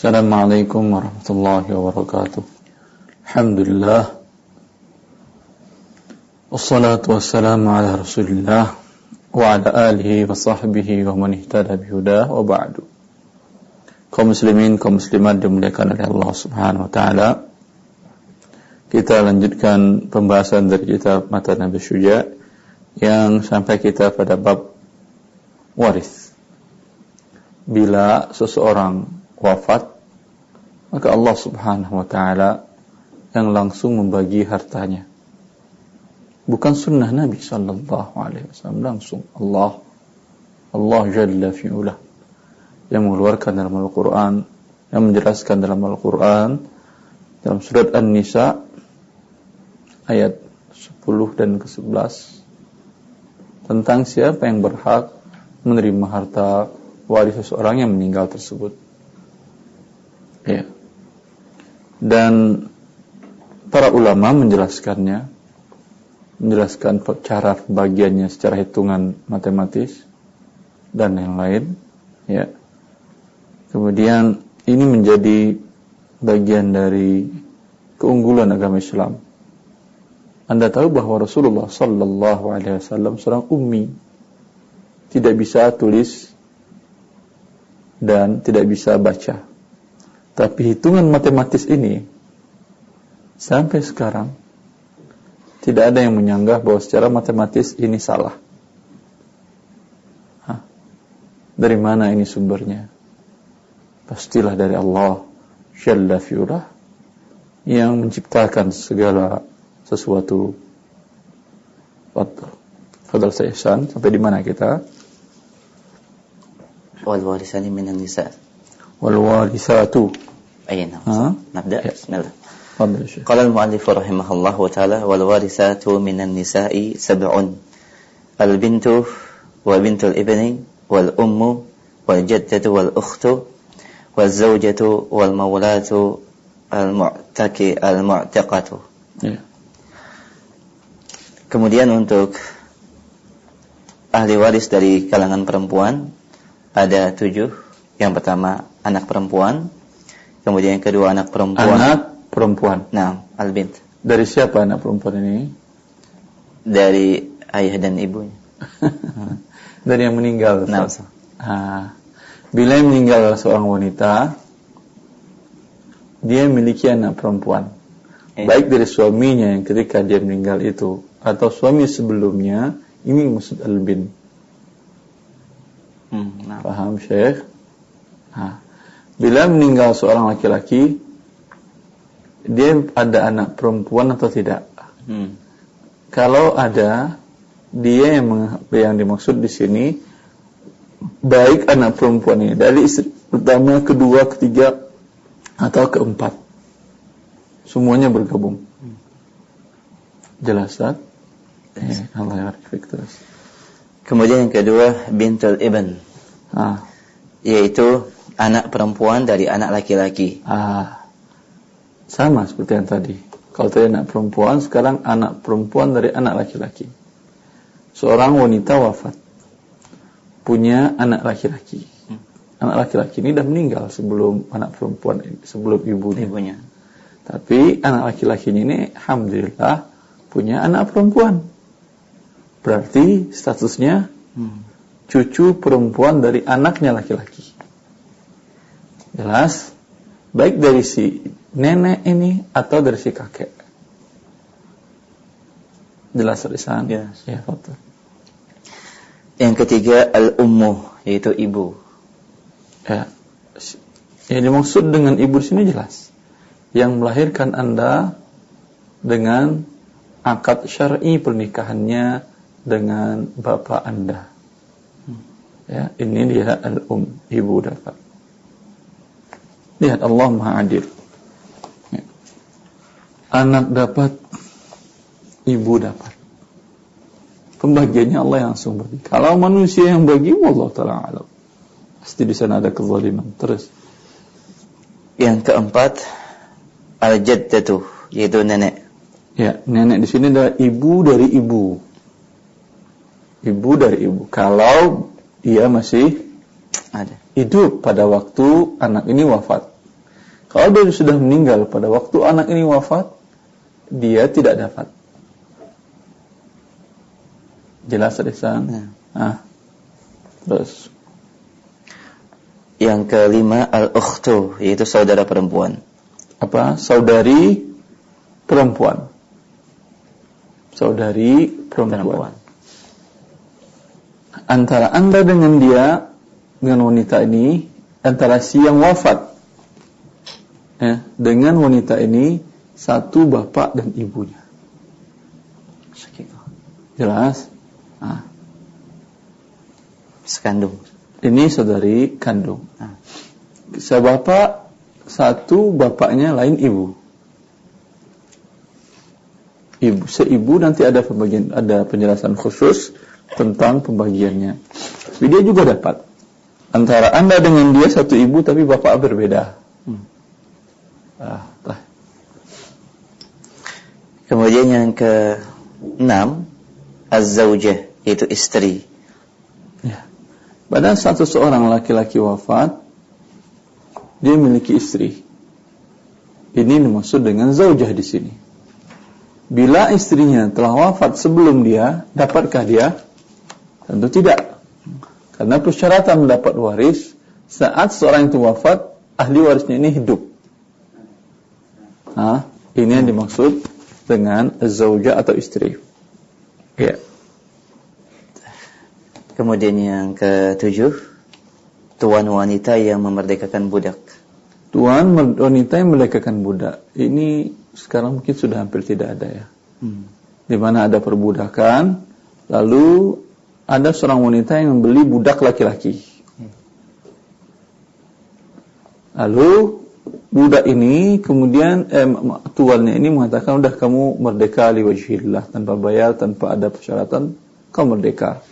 Assalamualaikum warahmatullahi wabarakatuh. Alhamdulillah. Wassalatu wassalamu ala Rasulillah wa ala alihi wa sahbihi wa man ihtada bihuda wa ba'du. Kaum muslimin, kaum muslimat dimuliakan oleh Allah Subhanahu wa taala. Kita lanjutkan pembahasan dari kitab Mata Nabi Syuja yang sampai kita pada bab waris. Bila seseorang wafat, maka Allah Subhanahu wa taala yang langsung membagi hartanya. Bukan sunnah Nabi sallallahu alaihi wasallam langsung Allah Allah Jalla fi'ula yang mengeluarkan dalam Al-Qur'an yang menjelaskan dalam Al-Qur'an dalam surat An-Nisa ayat 10 dan ke-11 tentang siapa yang berhak menerima harta waris seseorang yang meninggal tersebut. Ya. Dan para ulama menjelaskannya menjelaskan cara pembagiannya secara hitungan matematis dan yang lain ya. Kemudian ini menjadi bagian dari keunggulan agama Islam. Anda tahu bahwa Rasulullah sallallahu alaihi wasallam seorang ummi tidak bisa tulis dan tidak bisa baca tapi hitungan matematis ini sampai sekarang tidak ada yang menyanggah bahwa secara matematis ini salah. Hah? Dari mana ini sumbernya? Pastilah dari Allah Jalla fi'ulah yang menciptakan segala sesuatu. Fadl saya sampai di mana kita? Wal warisani minan nisa. Wal warisatu. Ayo, Ha? nabda. Ya. Bismillah. Fadl Syekh. قال المؤلف رحمه الله تعالى والوارثات من النساء سبع البنت وبنت الابن والأم والجدة والأخت والزوجة والمولاة المعتك المعتقة Ya. Kemudian untuk ahli waris dari kalangan perempuan ada tujuh. Yang pertama anak perempuan, kemudian yang kedua anak perempuan. Anak perempuan. Nah, albint Dari siapa anak perempuan ini? dari ayah dan ibunya. Dari yang meninggal. Nah. Ah, bila yang meninggal seorang wanita, dia memiliki anak perempuan. Eh. Baik dari suaminya yang ketika dia meninggal itu, atau suami sebelumnya, ini maksud albin. Hmm, nah. Paham Syekh? Nah, bila meninggal seorang laki-laki, dia ada anak perempuan atau tidak? Hmm. Kalau ada, dia yang yang dimaksud di sini baik anak perempuan ini dari istri pertama, kedua, ketiga atau keempat. Semuanya bergabung. Jelas, Ustaz? Ya, Allah terus. Kemudian yang kedua bintul ibn, Ah, yaitu anak perempuan dari anak laki-laki. ah, sama seperti yang tadi. Kalau tadi anak perempuan, sekarang anak perempuan dari anak laki-laki. Seorang wanita wafat, punya anak laki-laki. Anak laki-laki ini sudah meninggal sebelum anak perempuan sebelum ibunya. Ibunya. Tapi anak laki-laki ini, alhamdulillah, punya anak perempuan. Berarti statusnya Hmm. cucu perempuan dari anaknya laki-laki. Jelas? Baik dari si nenek ini atau dari si kakek. Jelas tulisan? Yes. Ya, betul. Yang ketiga al-ummu, yaitu ibu. Ya. Yang dimaksud dengan ibu di sini jelas. Yang melahirkan Anda dengan akad syar'i pernikahannya dengan bapak Anda. Ya, ini dia al-um, ibu dapat. Lihat Allah Maha Adil. Ya. Anak dapat, ibu dapat. Pembagiannya Allah yang langsung bagi. Kalau manusia yang bagi, Allah taala alam. Pasti di sana ada kezaliman. Terus. Yang keempat al-jaddatu, yaitu nenek. Ya, nenek di sini adalah ibu dari ibu. Ibu dari ibu. Kalau dia masih Ada. Hidup pada waktu anak ini wafat. Kalau dia sudah meninggal pada waktu anak ini wafat, dia tidak dapat. Jelas Adisan? Ya. Nah, terus Yang kelima al-ukhtu yaitu saudara perempuan. apa? Saudari perempuan. Saudari perempuan. Perempuan. Antara anda dengan dia, dengan wanita ini, antara si yang wafat, ya, dengan wanita ini satu bapak dan ibunya. Jelas? Nah, Sekandung. ini saudari kandung. Ah. Sebapak satu bapaknya lain ibu. Ibu seibu nanti ada pembagian ada penjelasan khusus tentang pembagiannya. Tapi dia juga dapat. Antara Anda dengan dia satu ibu tapi bapak berbeda. Hmm. Ah, tah. Kemudian yang ke enam az-zaujah yaitu istri. Ya. Pada saat seseorang laki-laki wafat, dia memiliki istri. Ini dimaksud dengan zaujah di sini. Bila istrinya telah wafat sebelum dia, dapatkah dia? Tentu tidak. Karena persyaratan mendapat waris saat seorang itu wafat, ahli warisnya ini hidup. Nah, ini yang dimaksud dengan zaujah atau istri. Ya. Kemudian yang ketujuh tuan wanita yang memerdekakan budak. Tuan wanita yang merdekakan budak. Ini sekarang mungkin sudah hampir tidak ada ya. Hmm. Di mana ada perbudakan, lalu ada seorang wanita yang membeli budak laki-laki. Lalu budak ini kemudian eh, tuannya ini mengatakan udah kamu merdeka liwajhillah tanpa bayar, tanpa ada persyaratan, kau merdeka.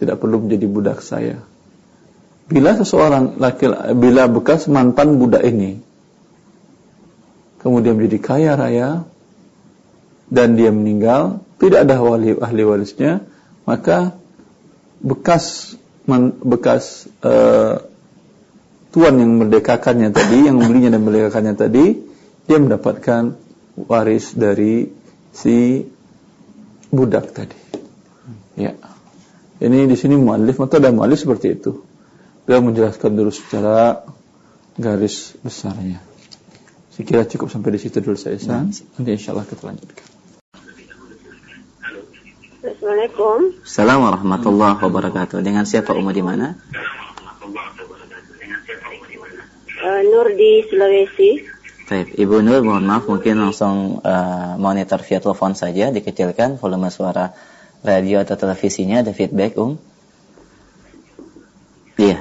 Tidak perlu menjadi budak saya. Bila seseorang laki bila bekas mantan budak ini kemudian menjadi kaya raya dan dia meninggal, tidak ada wali ahli warisnya, maka bekas man, bekas uh, tuan yang merdekakannya tadi, yang membelinya dan merdekakannya tadi, dia mendapatkan waris dari si budak tadi. Ya. Ini di sini muallif atau ada muallif seperti itu. Beliau menjelaskan dulu secara garis besarnya. Saya kira cukup sampai di situ dulu saya San. Nanti insya Allah kita lanjutkan. Assalamualaikum. Assalamualaikum warahmatullahi wabarakatuh. Dengan siapa Umu di mana? Eh, Nur di Sulawesi. Baik, Ibu Nur, mohon maaf mungkin langsung eh, monitor via telepon saja, dikecilkan volume suara radio atau televisinya, ada feedback, Um. Iya,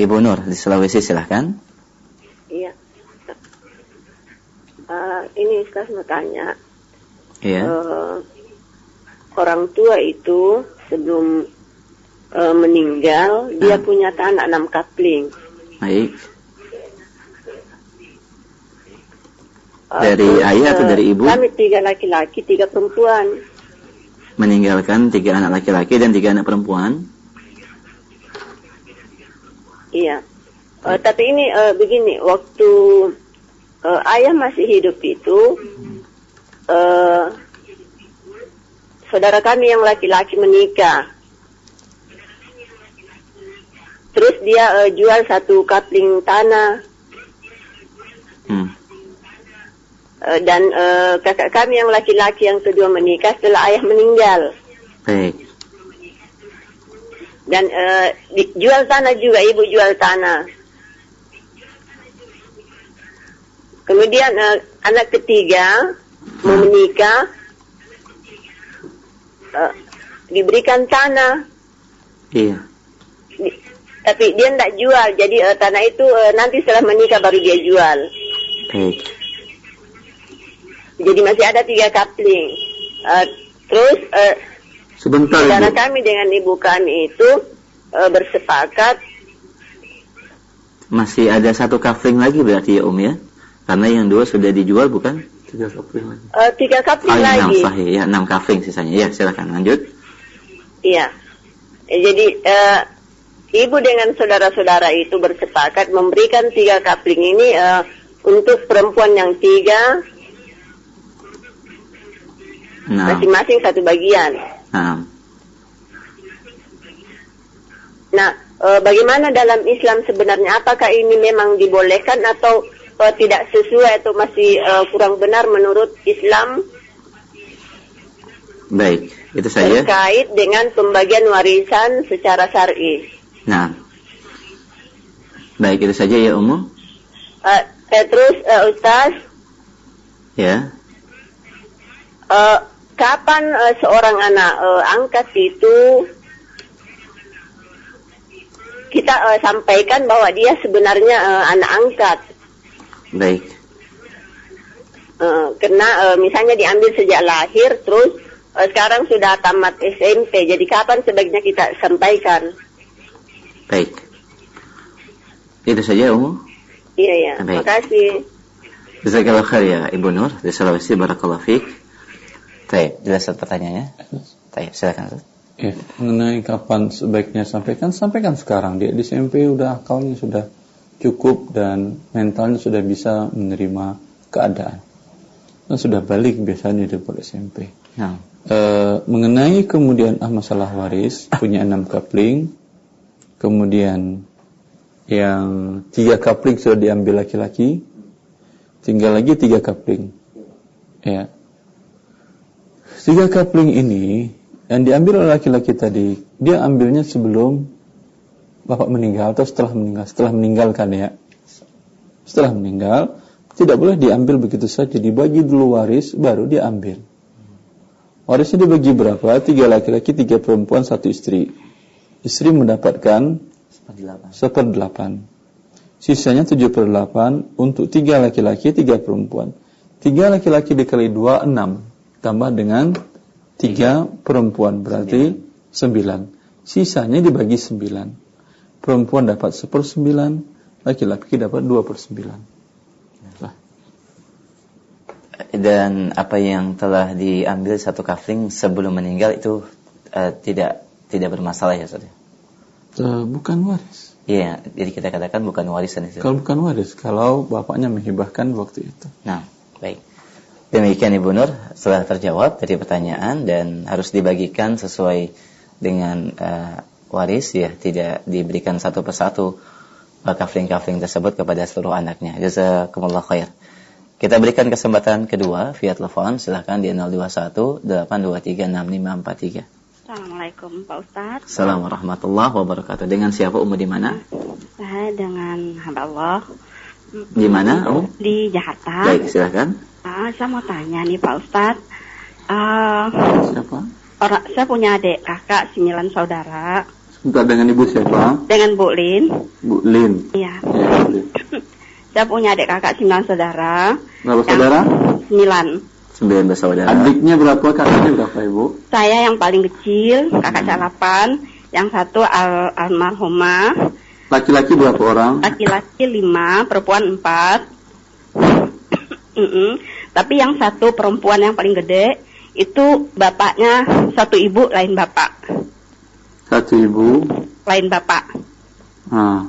Ibu Nur di Sulawesi silahkan. Iya. Eh, ini saya mau tanya. Iya, Eh, orang tua itu sebelum eh, meninggal dia Hmm. punya tanah enam kapling. baik. Dari terus, ayah atau dari ibu? Kami tiga laki-laki, tiga perempuan. Meninggalkan tiga anak laki-laki dan tiga anak perempuan. Iya. Eh, tapi ini eh, begini, waktu eh, ayah masih hidup itu, eh, saudara kami yang laki-laki menikah. Terus dia eh, jual satu kapling tanah Hmm. eh, dan eh, kakak kami yang laki-laki yang kedua menikah setelah ayah meninggal. Baik. Dan eh, di- jual tanah juga, ibu jual tanah. Kemudian eh, anak ketiga mau menikah, eh, diberikan tanah, Iya. Di- tapi dia tidak jual. Jadi eh, tanah itu eh, nanti setelah menikah baru dia jual. Baik. Jadi masih ada tiga kapling. Eh, terus eh, Sebentar, Ibu. kami dengan ibu kami itu eh, bersepakat Masih ada satu kafling lagi berarti ya Om ya? Karena yang dua sudah dijual bukan? Tiga kapling lagi. eh, tiga kapling Oh, ya, enam lagi. sahih ya, enam kafling sisanya. Ya, silakan lanjut. Iya. Eh, Jadi eh, ibu dengan saudara-saudara itu bersepakat memberikan tiga kapling ini eh, untuk perempuan yang tiga, Nah, masing-masing satu bagian. nah. Nah, eh, bagaimana dalam Islam sebenarnya? Apakah ini memang dibolehkan atau eh, tidak sesuai atau masih eh, kurang benar menurut Islam Baik, itu saja. terkait dengan pembagian warisan secara syar'i? Nah. Baik, itu saja ya Umu. Eh, eh, terus eh, Ustaz, Ya. eh, kapan eh, seorang anak eh, angkat itu kita eh, sampaikan bahwa dia sebenarnya eh, anak angkat? Baik. Eh, karena eh, misalnya diambil sejak lahir, terus eh, sekarang sudah tamat SMP. Jadi kapan sebaiknya kita sampaikan? Baik. Itu saja Umu. Iya ya, Baik. makasih. Jazakallah khair ya Ibu Nur di Sulawesi Barakallahu Fik. Baik, jelas pertanyaannya. Baik, silakan. Ya, mengenai kapan sebaiknya sampaikan, sampaikan sekarang. Dia di SMP udah akalnya sudah cukup dan mentalnya sudah bisa menerima keadaan. Dan sudah balik biasanya di depan SMP. Nah. Eh, mengenai kemudian ah masalah waris punya enam kapling, kemudian yang tiga kapling sudah diambil laki-laki, tinggal lagi tiga kapling. Ya, tiga kapling ini yang diambil oleh laki-laki tadi, dia ambilnya sebelum bapak meninggal atau setelah meninggal, setelah meninggalkan ya. Setelah meninggal, tidak boleh diambil begitu saja, dibagi dulu waris, baru diambil. Warisnya dibagi berapa? Tiga laki-laki, tiga perempuan, satu istri. Istri mendapatkan seperdelapan. Sisanya tujuh per delapan untuk tiga laki-laki, tiga perempuan. Tiga laki-laki dikali dua, enam. Tambah dengan tiga perempuan, berarti sembilan. Sisanya dibagi sembilan. Perempuan dapat sepersembilan, laki-laki dapat dua per sembilan. Nah, Dan apa yang telah diambil satu kafling sebelum meninggal itu eh, tidak tidak bermasalah ya ya? eh, bukan waris. Iya, jadi kita katakan bukan warisan itu. Kalau bukan waris, kalau bapaknya menghibahkan waktu itu. Nah, baik. Demikian Ibu Nur, setelah terjawab dari pertanyaan dan harus dibagikan sesuai dengan eh, waris ya, tidak diberikan satu persatu kafling-kafling tersebut kepada seluruh anaknya. Jazakumullah khair. Kita berikan kesempatan kedua via telepon, silahkan di 021 823 6543. Assalamualaikum Pak Ustadz Assalamualaikum warahmatullahi wabarakatuh. Dengan siapa Umu di mana? Saya dengan hamba Allah Di mana? Umu? di Jakarta Baik, silahkan. Ah, Saya mau tanya nih Pak Ustadz Ah, Siapa? Orang, Saya punya adik kakak sembilan saudara Sebentar dengan ibu siapa? Dengan Bu Lin Bu Lin. Iya Ya, Lin. Saya punya adik kakak sembilan saudara Berapa saudara? Sembilan Sembilan bersaudara. Adiknya berapa? Kakaknya berapa ibu? Saya yang paling kecil Kakak saya delapan Yang satu al almarhumah Laki-laki berapa orang? Laki-laki lima Perempuan empat Mm-mm. Tapi yang satu perempuan yang paling gede itu bapaknya satu ibu lain bapak, Satu ibu. lain bapak. Nah.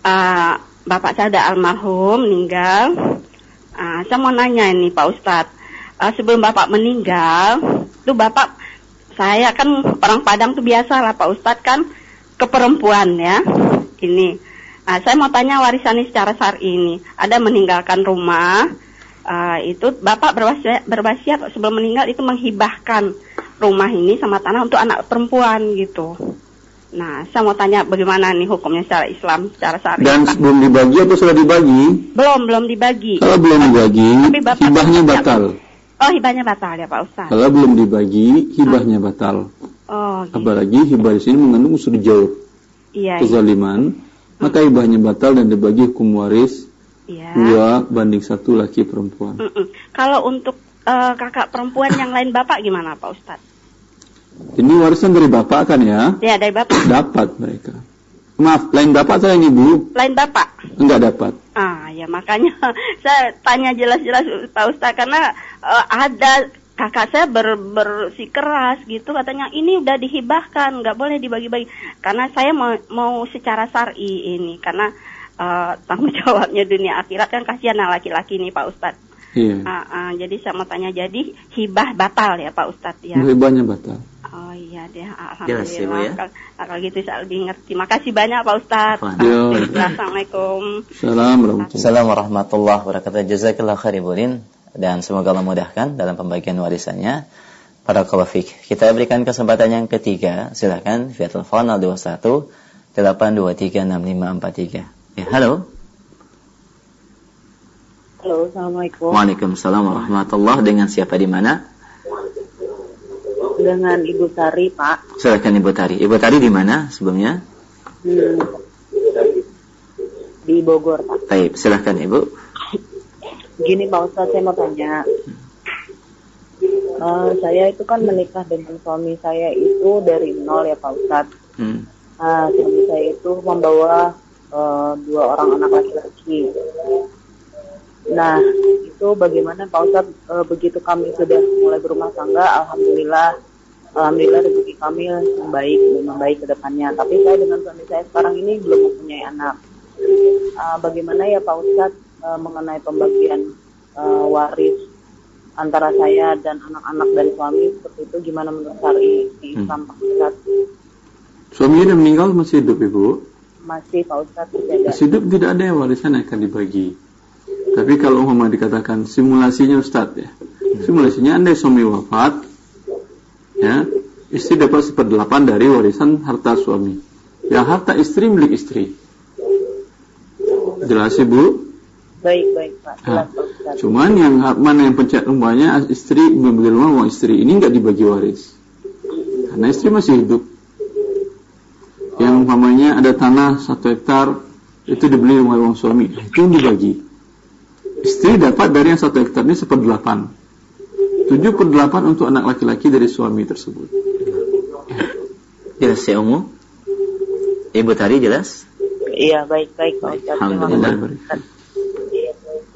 Ah, bapak saya ada almarhum meninggal. Ah, saya mau nanya ini Pak Ustadz, Ah, sebelum bapak meninggal, tuh bapak saya kan orang Padang tuh biasa lah Pak Ustadz kan ke perempuan ya. Ini, Ah, saya mau tanya warisan ini secara syar'i ini, ada meninggalkan rumah, ah, itu bapak berwasiat, berwasiat sebelum meninggal itu menghibahkan rumah ini sama tanah untuk anak perempuan gitu. Nah, saya mau tanya bagaimana nih hukumnya secara Islam, secara syariat. Dan sebelum dibagi atau sudah dibagi? Belum, belum dibagi. Kalau belum dibagi, Tapi Bapak- hibahnya batal. Oh, hibahnya batal ya Pak Ustaz. Kalau belum dibagi, hibahnya batal. Oh, gitu. Apalagi hibah di sini mengandung unsur jauh, Iya, iya. kezaliman, maka hibahnya batal dan dibagi hukum waris iya. dua banding satu laki perempuan. Mm-mm. Kalau untuk eh, kakak perempuan yang lain Bapak gimana Pak Ustaz? Ini warisan dari bapak kan ya? Ya, dari Bapak. Dapat mereka. Maaf, lain bapak saya yang ibu Lain Bapak. enggak dapat. Ah, ya makanya saya tanya jelas-jelas Pak Ustaz karena eh, ada kakak saya ber, bersikeras gitu katanya ini udah dihibahkan nggak boleh dibagi-bagi karena saya mau mau secara syar'i ini karena uh, tanggung jawabnya dunia akhirat kan kasihan nah laki-laki nih Pak Ustadz. Iya. Uh, uh, jadi saya mau tanya, jadi hibah batal ya Pak Ustadz ya? Hibahnya batal. Oh iya deh, Jelas ya, Bu, alhamdulillah. ya? Kalau, kalau gitu saya lebih ngerti. Makasih banyak Pak Ustadz. Yo. Assalamualaikum. Salam warahmatullahi Assalamualaikum warahmatullahi wabarakatuh. Jazakallah khair Ibu Lin. dan semoga Allah mudahkan dalam pembagian warisannya. Para kalafik. Kita berikan kesempatan yang ketiga. Silakan via telepon 021 823 6543. Halo. Halo, Assalamualaikum. Waalaikumsalam warahmatullahi Dengan siapa di mana? Dengan Ibu Sari, Pak. Silakan Ibu Tari. Ibu Tari di mana sebelumnya? Hmm. Di Bogor, Pak. Baik, silakan Ibu. Gini Pak Ustadz, saya mau tanya. Eh, saya itu kan menikah dengan suami saya itu dari nol ya Pak Ustadz. Hmm. Nah, suami saya itu membawa eh, dua orang anak laki-laki. Nah, itu bagaimana Pak Ustadz eh, begitu kami sudah mulai berumah tangga, Alhamdulillah, Alhamdulillah rezeki kami membaik, membaik ke depannya. Tapi saya dengan suami saya sekarang ini belum mempunyai anak. Eh, bagaimana ya Pak Ustadz eh, mengenai pembagian eh, waris antara saya dan anak-anak dan suami seperti itu gimana menurut syari di Islam Pak Ustadz? Suaminya udah meninggal masih hidup ibu. Masih Pak Ustadz masih ada. Tidak ada yang warisan yang akan dibagi. Tapi kalau umpama dikatakan simulasinya Ustadz ya. Simulasinya andai suami wafat, ya istri dapat seperdelapan dari warisan harta suami. Yang harta istri milik istri. Jelas ibu? Baik baik Pak. Jelas Nah, Pak cuman yang mana yang pencet rumahnya istri membeli rumah uang istri ini nggak dibagi waris. Karena istri masih hidup. Umpamanya ada tanah satu hektar itu dibeli rumah uang suami itu yang dibagi. Istri dapat dari yang satu hektar ini seperdelapan. Tujuh per delapan untuk anak laki-laki dari suami tersebut. Jelas ya? Ibu Tari jelas? Iya baik baik Pak Alhamdulillah.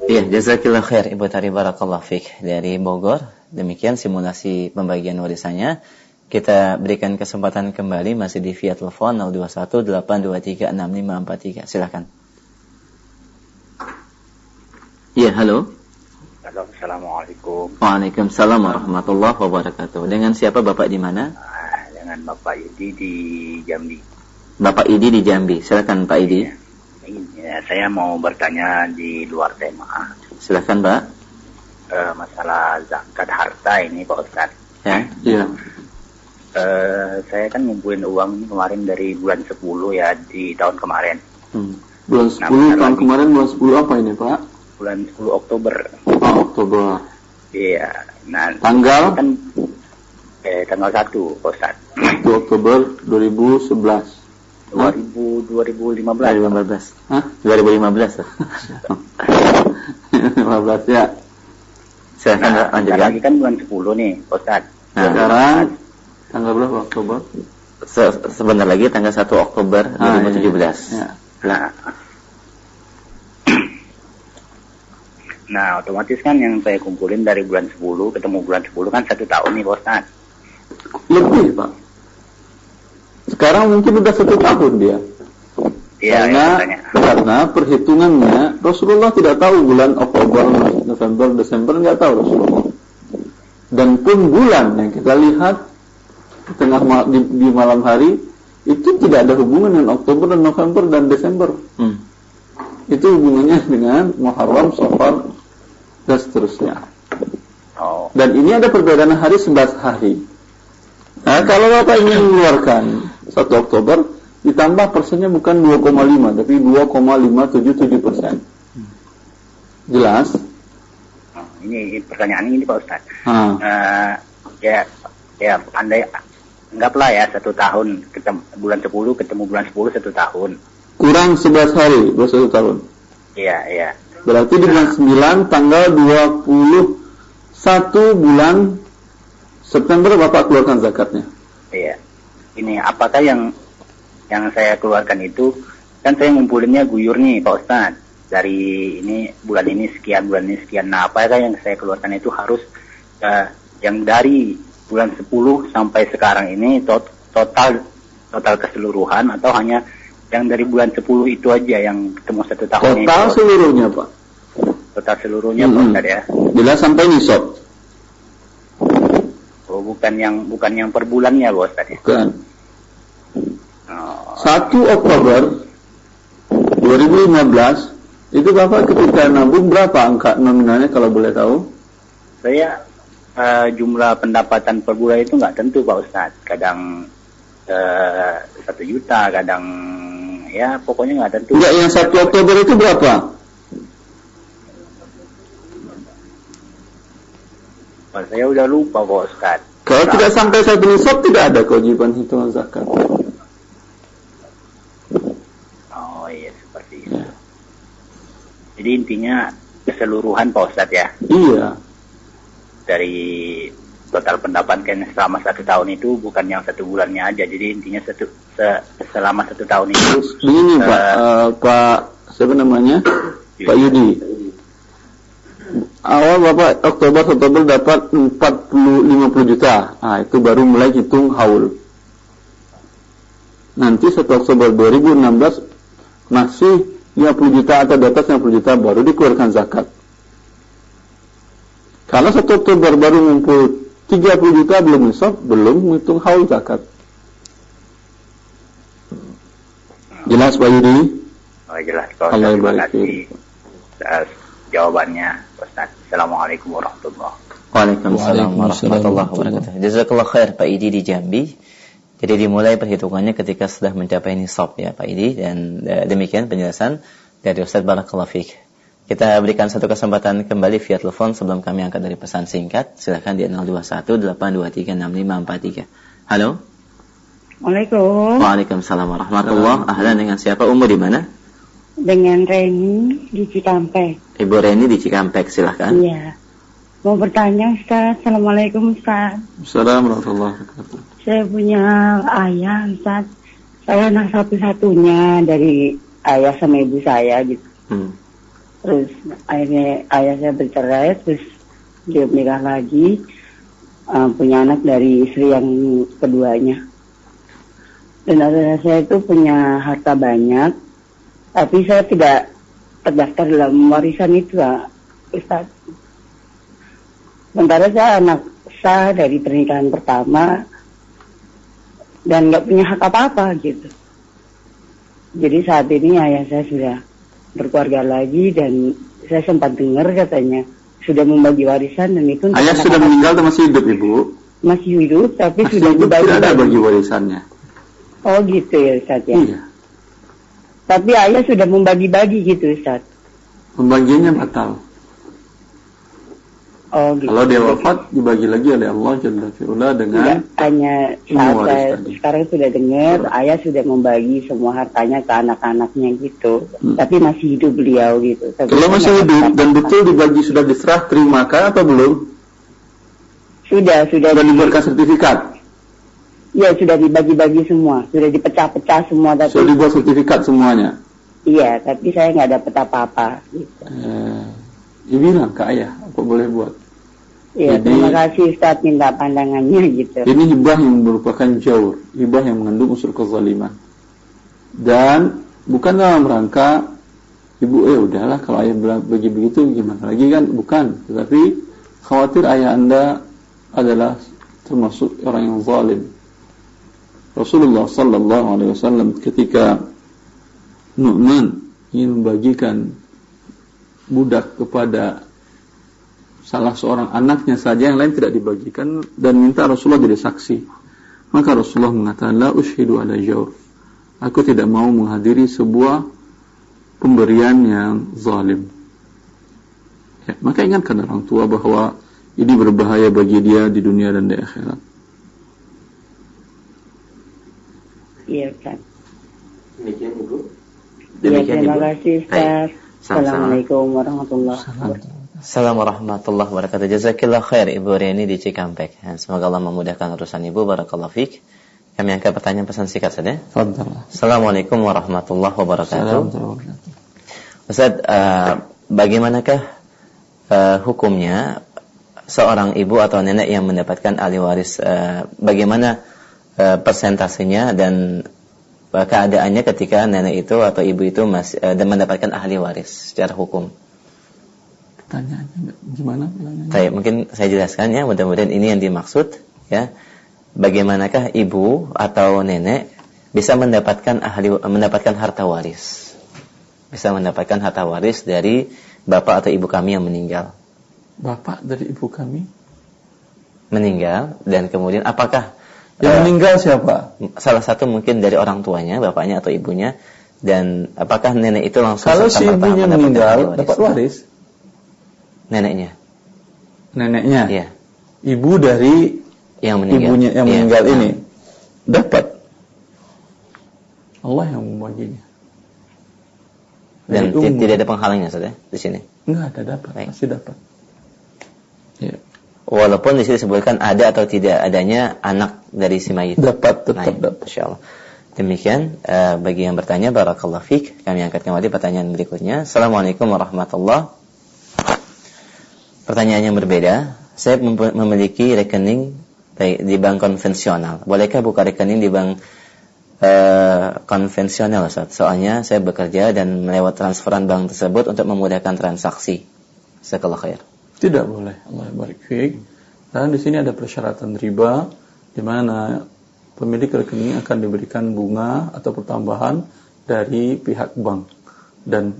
Iya, jazakillah khair Ibu Tari Barakallah Fik dari Bogor. Demikian simulasi pembagian warisannya. Kita berikan kesempatan kembali masih di via telepon 021 823 6543. Silakan. Iya, halo. Halo, Assalamualaikum. Waalaikumsalam warahmatullahi wabarakatuh. Dengan siapa Bapak di mana? Ah, Dengan Bapak Yudi di Jambi. Bapak Idi di Jambi. Silakan Pak Idi. Ya, saya mau bertanya di luar tema Silakan Pak. eh, masalah zakat harta ini Pak Ustadz. Ya. Iya. Eh, saya kan ngumpulin uang ini kemarin dari bulan 10 ya di tahun kemarin. Hmm. Bulan 10 tahun kemarin bulan 10 apa ini Pak? Bulan 10 Oktober. Oh, Oktober. Iya. Nah, Tanggal kan eh, tanggal 1 Pak Ustadz. 1 Oktober 2011. 2000 2015. 2015. Hah? 2015. tuh. 15 ya. Silakan Pak, Nah, bentar lanjutkan. lagi kan bulan 10 nih Pak Ustadz. Nah, Sekarang tanggal berapa Oktober? Se- sebentar lagi tanggal 1 Oktober Ah, 2017. iya. Nah, nah otomatis kan yang saya kumpulin dari bulan 10 ketemu bulan 10 kan satu tahun nih Pak Ustadz. Lebih Pak. Sekarang mungkin udah satu tahun dia. Iya, karena ya, karena perhitungannya Rasulullah tidak tahu bulan Oktober, November, Desember nggak tahu Rasulullah. Dan pun bulan yang kita lihat tengah ma- di, di malam hari itu tidak ada hubungan dengan Oktober dan November dan Desember. Hmm. Itu hubungannya dengan Muharram, Safar dan seterusnya. Oh, Dan ini ada perbedaan hari 11 hari. Nah, kalau Bapak ingin mengeluarkan 1 Oktober, ditambah persennya bukan 2,5, tapi 2,577 persen. Jelas? oh, ini pertanyaan ini Pak Ustadz. Nah, Eh, ya, ya andai anggaplah ya satu tahun ketemu bulan 10 ketemu bulan 10 satu tahun. kurang 11 hari, baru satu tahun. Iya, iya. Berarti di bulan 9, tanggal 21 bulan September Bapak keluarkan zakatnya. Iya. Ini apakah yang yang saya keluarkan itu kan saya ngumpulinnya guyur nih Pak Ustadz dari ini bulan ini sekian bulan ini sekian. Nah apakah yang saya keluarkan itu harus eh, yang dari bulan 10 sampai sekarang ini tot- total total keseluruhan atau hanya yang dari bulan 10 itu aja yang ketemu satu tahun Total itu. seluruhnya Pak. Total seluruhnya Mm-mm. Pak ya. Bila sampai nisab. Oh, bukan yang bukan yang per bulannya Pak Ustadz ya. Bukan. Oh, 1 Oktober 2015 itu Bapak ketika nabung berapa angka nominalnya kalau boleh tahu? saya eh, jumlah pendapatan per bulan itu nggak tentu Pak Ustadz. Kadang eh, satu juta, kadang ya pokoknya nggak tentu. Enggak, yang 1 Oktober itu berapa? Oh, saya udah lupa Pak Ustadz. Kalau tidak sampai satu nisab tidak ada kewajiban hitungan zakat. Oh iya seperti itu. Ya. Jadi intinya keseluruhan Pak Ustadz ya Iya. Dari total pendapatan selama satu tahun itu bukan yang satu bulannya aja. Jadi intinya satu se- selama satu tahun itu Begini Eh, Pak, eh, Pak siapa namanya? Pak Yudi. Awal Bapak Oktober Oktober dapat 40 50 juta. Nah, itu baru mulai hitung haul. Nanti 1 Oktober 2016 masih 50 juta atau di atas 50 juta baru dikeluarkan zakat. Kalau 1 Oktober baru ngumpul 30 juta belum nisab, belum menghitung haul zakat. Jelas Pak Yudi? oh, jelas Pak Ustadz. Terima kasih atas jawabannya Pak Ustadz. Assalamualaikum warahmatullahi Waalaikumsalam Waalaikumsalam warahmatullahi wabarakatuh. Jazakallah khair Pak Idi di Jambi. Jadi dimulai perhitungannya ketika sudah mencapai nisab ya Pak Idi dan eh, demikian penjelasan dari Ustaz Barakallahu Fik. Kita berikan satu kesempatan kembali via telepon sebelum kami angkat dari pesan singkat. Silahkan di 0218236543. Halo. Waalaikumsalam. Waalaikumsalam warahmatullahi Ahlan dengan siapa? Umur di mana? Dengan Reni di Cikampek. Ibu Reni di Cikampek, silahkan. Iya. Mau bertanya Ustaz. Assalamualaikum Ustaz. Assalamualaikum warahmatullahi wabarakatuh. Saya punya ayah Ustaz. Saya anak satu-satunya dari ayah sama ibu saya gitu. Hmm. Terus akhirnya ayah saya bercerai, terus dia menikah lagi, uh, punya anak dari istri yang keduanya. Dan ayah saya itu punya harta banyak, tapi saya tidak terdaftar dalam warisan itu, ah, Ustaz. Sementara saya anak sah dari pernikahan pertama dan nggak punya hak apa-apa gitu. Jadi saat ini ayah saya sudah berkeluarga lagi dan saya sempat dengar katanya sudah membagi warisan dan itu Ayah sudah meninggal atau masih hidup ibu? masih hidup tapi Masih sudah hidup dibagi tidak ada bagi warisannya. Oh gitu ya Ustaz ya. Iya. Tapi ayah sudah membagi-bagi gitu Ustaz. Pembagiannya batal. Oh gitu. Kalau dia wafat dibagi lagi oleh Allah Jalla fi'ula Tidak dengan hanya waris saya tadi. sekarang sudah dengar ayah sudah membagi semua hartanya ke anak-anaknya gitu. Hmm. Tapi masih hidup beliau gitu. Tapi kalau masih hidup dan betul dibagi sudah diserah terima kah atau belum? sudah sudah Sudah di- diberikan sertifikat. ya sudah dibagi-bagi semua, sudah dipecah-pecah semua tapi Sudah dibuat sertifikat semuanya. iya, tapi saya nggak dapat apa-apa gitu. Eh, dia bilang ke ayah apa boleh buat. Iya, Jadi- terima kasih Ustaz minta pandangannya gitu. Ini hibah yang merupakan jaur, hibah yang mengandung unsur kezaliman. Dan bukan dalam rangka ibu eh udahlah kalau ayah bagi begitu gimana lagi kan bukan, tetapi khawatir ayah anda adalah termasuk orang yang zalim. Rasulullah sallallahu alaihi wasallam ketika Nu'man ingin membagikan budak kepada salah seorang anaknya saja yang lain tidak dibagikan dan minta Rasulullah jadi saksi. Maka Rasulullah mengatakan la ushidu ala jawr. Aku tidak mau menghadiri sebuah pemberian yang zalim. Ya, maka ingatkan orang tua bahwa ini berbahaya bagi dia di dunia dan di akhirat. Iya Ustaz. Demikian Ibu. Iya, Demikian terima Ibu. kasih. Ustaz. Assalamualaikum warahmatullahi wabarakatuh. Assalamualaikum warahmatullahi wabarakatuh. Jazakillah khair Ibu Reni di Cikampek. Ya, Semoga Allah memudahkan urusan Ibu. Barakallahu fiik. Kami angkat pertanyaan pesan singkat saja. Assalamualaikum warahmatullahi wabarakatuh. Assalamualaikum. Ustaz, eh, bagaimanakah eh, hukumnya seorang ibu atau nenek yang mendapatkan ahli waris? eh, bagaimana eh, persentasenya dan keadaannya ketika nenek itu atau ibu itu masih uh, dan mendapatkan ahli waris secara hukum. Pertanyaannya gimana? Saya mungkin saya jelaskan ya, mudah-mudahan ini yang dimaksud ya. Bagaimanakah ibu atau nenek bisa mendapatkan ahli mendapatkan harta waris? Bisa mendapatkan harta waris dari bapak atau ibu kami yang meninggal. Bapak dari ibu kami meninggal dan kemudian apakah yang uh, meninggal siapa? Salah satu mungkin dari orang tuanya, bapaknya atau ibunya dan apakah nenek itu langsung Kalau si ibunya meninggal dapat waris? Neneknya. Neneknya. Iya. Ibu dari yang meninggal. Ibunya yang iya. meninggal nah. ini dapat. Allah yang membaginya. Dan tidak ada penghalangnya saudara di sini. Enggak ada dapat, Baik. masih dapat. Walaupun di sini disebutkan ada atau tidak adanya anak dari si mayit. Dapat tetap nah, dapat. Insyaallah. Demikian uh, bagi yang bertanya barakallahu fik kami angkat kembali pertanyaan berikutnya. Assalamualaikum warahmatullahi Pertanyaan yang berbeda. Saya memiliki rekening di bank konvensional. Bolehkah buka rekening di bank uh, konvensional Ustaz? Soalnya saya bekerja dan melewat transferan bank tersebut untuk memudahkan transaksi. Sekolah khair. Tidak boleh. Allah barik fiik. Karena di sini ada persyaratan riba di mana pemilik rekening akan diberikan bunga atau pertambahan dari pihak bank dan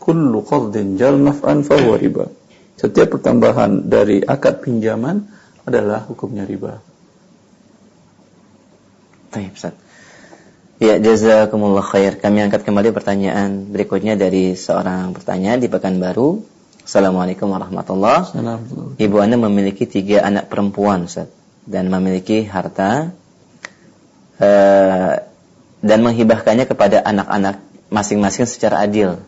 kullu qardin jal naf'an fa riba. Setiap pertambahan dari akad pinjaman adalah hukumnya riba. Baik, Ustaz. Ya, jazakumullah khair. Kami angkat kembali pertanyaan berikutnya dari seorang pertanyaan di Pekanbaru. Assalamualaikum warahmatullahi wabarakatuh. Ibu Anda memiliki tiga anak perempuan, Ustaz, dan memiliki harta uh, dan menghibahkannya kepada anak-anak masing-masing secara adil.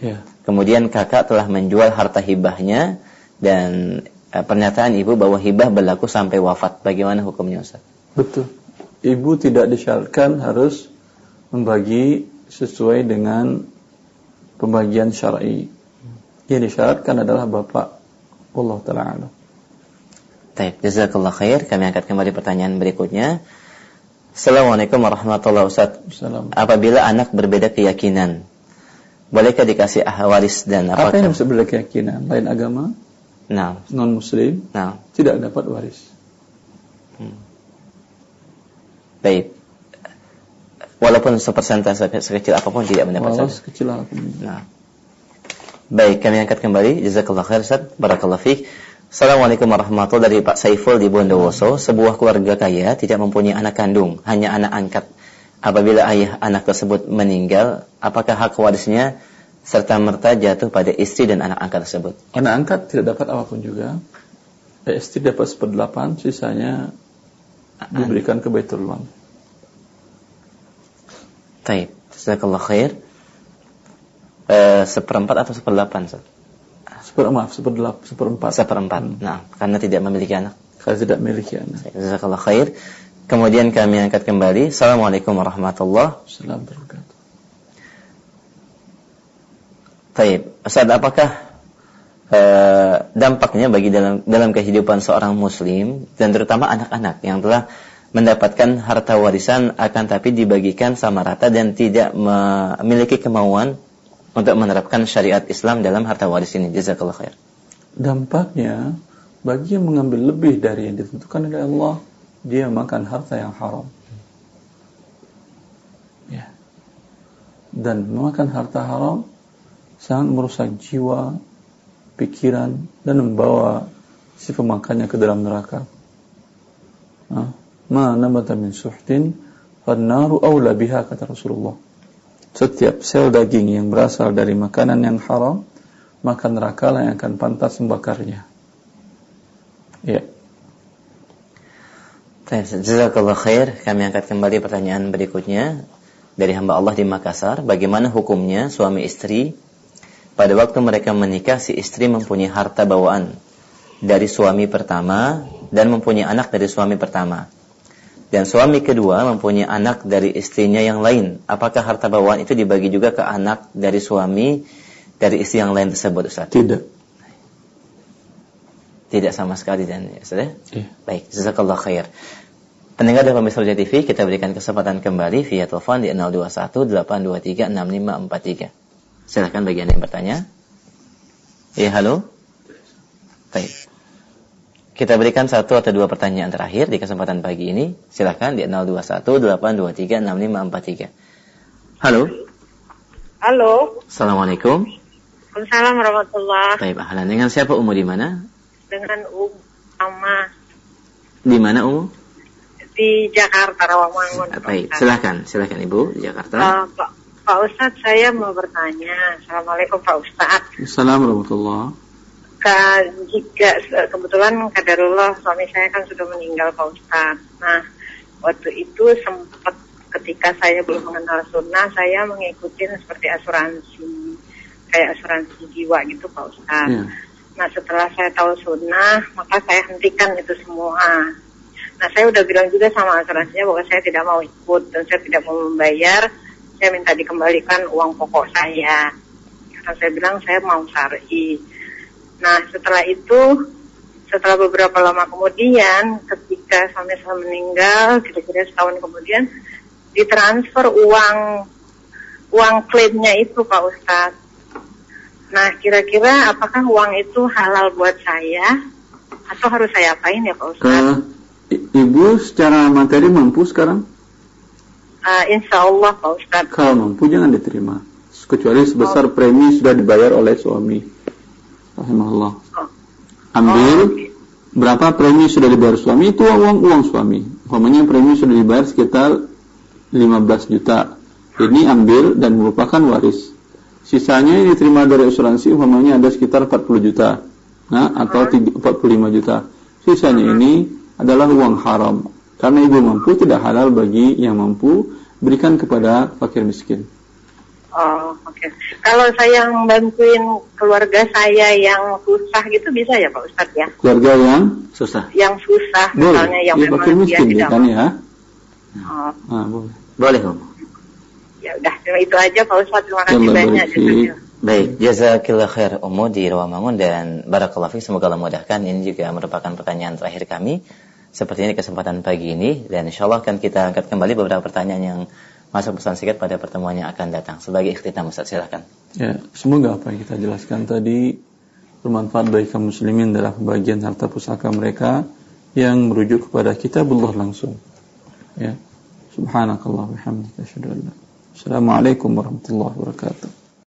Ya. Kemudian kakak telah menjual harta hibahnya dan uh, pernyataan ibu bahwa hibah berlaku sampai wafat. Bagaimana hukumnya, Ustaz? Betul. Ibu tidak disyaratkan harus membagi sesuai dengan pembagian syar'i yang disyaratkan adalah bapak Allah taala alam. Baik, jazakallah khair. Kami angkat kembali pertanyaan berikutnya. Assalamualaikum warahmatullahi wabarakatuh. Apabila anak berbeda keyakinan, bolehkah dikasih waris dan apa? Apa yang berbeda keyakinan? Lain agama? Nah. Non muslim? Nah. Tidak dapat waris. Hmm. Baik. Walaupun sepersentase sekecil apa pun tidak mendapat Walau sekecil apa pun. Nah. Baik, kami angkat kembali. Jazakallah khair Ustaz. Barakallah fiik. Assalamualaikum warahmatullahi dari Pak Saiful di Bondowoso. Sebuah keluarga kaya tidak mempunyai anak kandung, hanya anak angkat. Apabila ayah anak tersebut meninggal, apakah hak warisnya serta merta jatuh pada istri dan anak angkat tersebut? Anak angkat tidak dapat apa pun juga. Eh, istri dapat seperdelapan, sisanya diberikan ke Baitul Mal. Taib. Jazakallah khair eh, seperempat atau seperdelapan Ustaz? Seperempat, seperdelapan, seperempat. Seperempat. Hmm. Nah, karena tidak memiliki anak. Karena tidak memiliki anak. Jazakallah khair. Kemudian kami angkat kembali. Assalamualaikum warahmatullahi wabarakatuh. Taib. Ustaz, apakah uh, dampaknya bagi dalam dalam kehidupan seorang muslim dan terutama anak-anak yang telah mendapatkan harta warisan akan tapi dibagikan sama rata dan tidak memiliki kemauan untuk menerapkan syariat Islam dalam harta waris ini. Jazakallah khair. Dampaknya bagi yang mengambil lebih dari yang ditentukan oleh Allah, dia makan harta yang haram. Ya. Dan memakan harta haram sangat merusak jiwa, pikiran dan membawa si pemakannya ke dalam neraka. Ma namata min suhtin, fannaru awla biha kata Rasulullah setiap sel daging yang berasal dari makanan yang haram, maka neraka lah yang akan pantas membakarnya. Ya. Jazakallah khair. Kami angkat kembali pertanyaan berikutnya dari hamba Allah di Makassar. Bagaimana hukumnya suami istri pada waktu mereka menikah si istri mempunyai harta bawaan dari suami pertama dan mempunyai anak dari suami pertama dan suami kedua mempunyai anak dari istrinya yang lain, apakah harta bawaan itu dibagi juga ke anak dari suami dari istri yang lain tersebut, Ustaz? Tidak. Tidak sama sekali dan ya, Ustaz. Ya? Iya. Baik, jazakallah khair. Pendengar dan pemirsa Roja TV, kita berikan kesempatan kembali via telepon di 021 823 6543. Silahkan bagi Anda yang bertanya. Ya, halo. Baik. Kita berikan satu atau dua pertanyaan terakhir di kesempatan pagi ini. Silahkan di 021 823 6543. Halo. Halo. Assalamualaikum. Waalaikumsalam warahmatullahi Baik, ahlan. Dengan siapa Umu di mana? Dengan Um Ama Di mana Umu? di Jakarta Rawamangun. Baik, silahkan, silahkan Ibu di Jakarta. Uh, Pak, Pak Ustadz, saya mau bertanya. Assalamualaikum Pak Ustadz. Assalamualaikum warahmatullahi Ka, jika kebetulan kadarullah suami saya kan sudah meninggal Pak Ustadz. Nah, waktu itu sempat ketika saya belum mengenal sunnah, saya mengikuti seperti asuransi, kayak asuransi jiwa gitu Pak Ustadz. Ya. Nah, setelah saya tahu sunnah, maka saya hentikan itu semua. Nah, saya udah bilang juga sama asuransinya bahwa saya tidak mau ikut dan saya tidak mau membayar. Saya minta dikembalikan uang pokok saya. Karena saya bilang saya mau syari. Nah, setelah itu, setelah beberapa lama kemudian, ketika suami saya meninggal, kira-kira setahun kemudian, ditransfer uang uang klaimnya itu Pak Ustadz. Nah, kira-kira apakah uang itu halal buat saya atau harus saya apain ya Pak Ustadz? i- ibu secara materi mampu sekarang? Uh, insya Allah Pak Ustadz. Kalau mampu jangan diterima. Kecuali sebesar premi sudah dibayar oleh suami. Rahimahullah. Oh. Ambil berapa premi sudah dibayar suami itu uang uang suami. Umpamanya premi sudah dibayar sekitar 15 juta. Ini ambil dan merupakan waris. Sisanya yang diterima dari asuransi umpamanya ada sekitar 40 juta. Nah, atau 45 juta. Sisanya ini adalah uang haram. Karena ibu mampu tidak halal bagi yang mampu berikan kepada fakir miskin. Oh, oke. Kalau saya membantuin keluarga saya yang susah gitu bisa ya Pak Ustadz ya? Keluarga yang Susah. Yang susah boleh, misalnya yang ya, memang dia tidak kan ya. Oh, Ah, boleh. Boleh ya udah cuma itu aja Pak Ustadz. Terima kasih Allah banyak. Jazakallah. Baik, jazakillah khair Umu di Rawamangun dan barakallahu fiik semoga Allah mudahkan. Ini juga merupakan pertanyaan terakhir kami. Seperti ini kesempatan pagi ini dan insya Allah akan kita angkat kembali beberapa pertanyaan yang masuk pesan singkat pada pertemuan yang akan datang. Sebagai ikhtitam Ustaz silakan. Ya, semoga apa yang kita jelaskan tadi bermanfaat bagi kaum muslimin dalam pembagian harta pusaka mereka yang merujuk kepada kitabullah langsung. Ya. Subhanakallah wa la Assalamualaikum warahmatullahi wabarakatuh.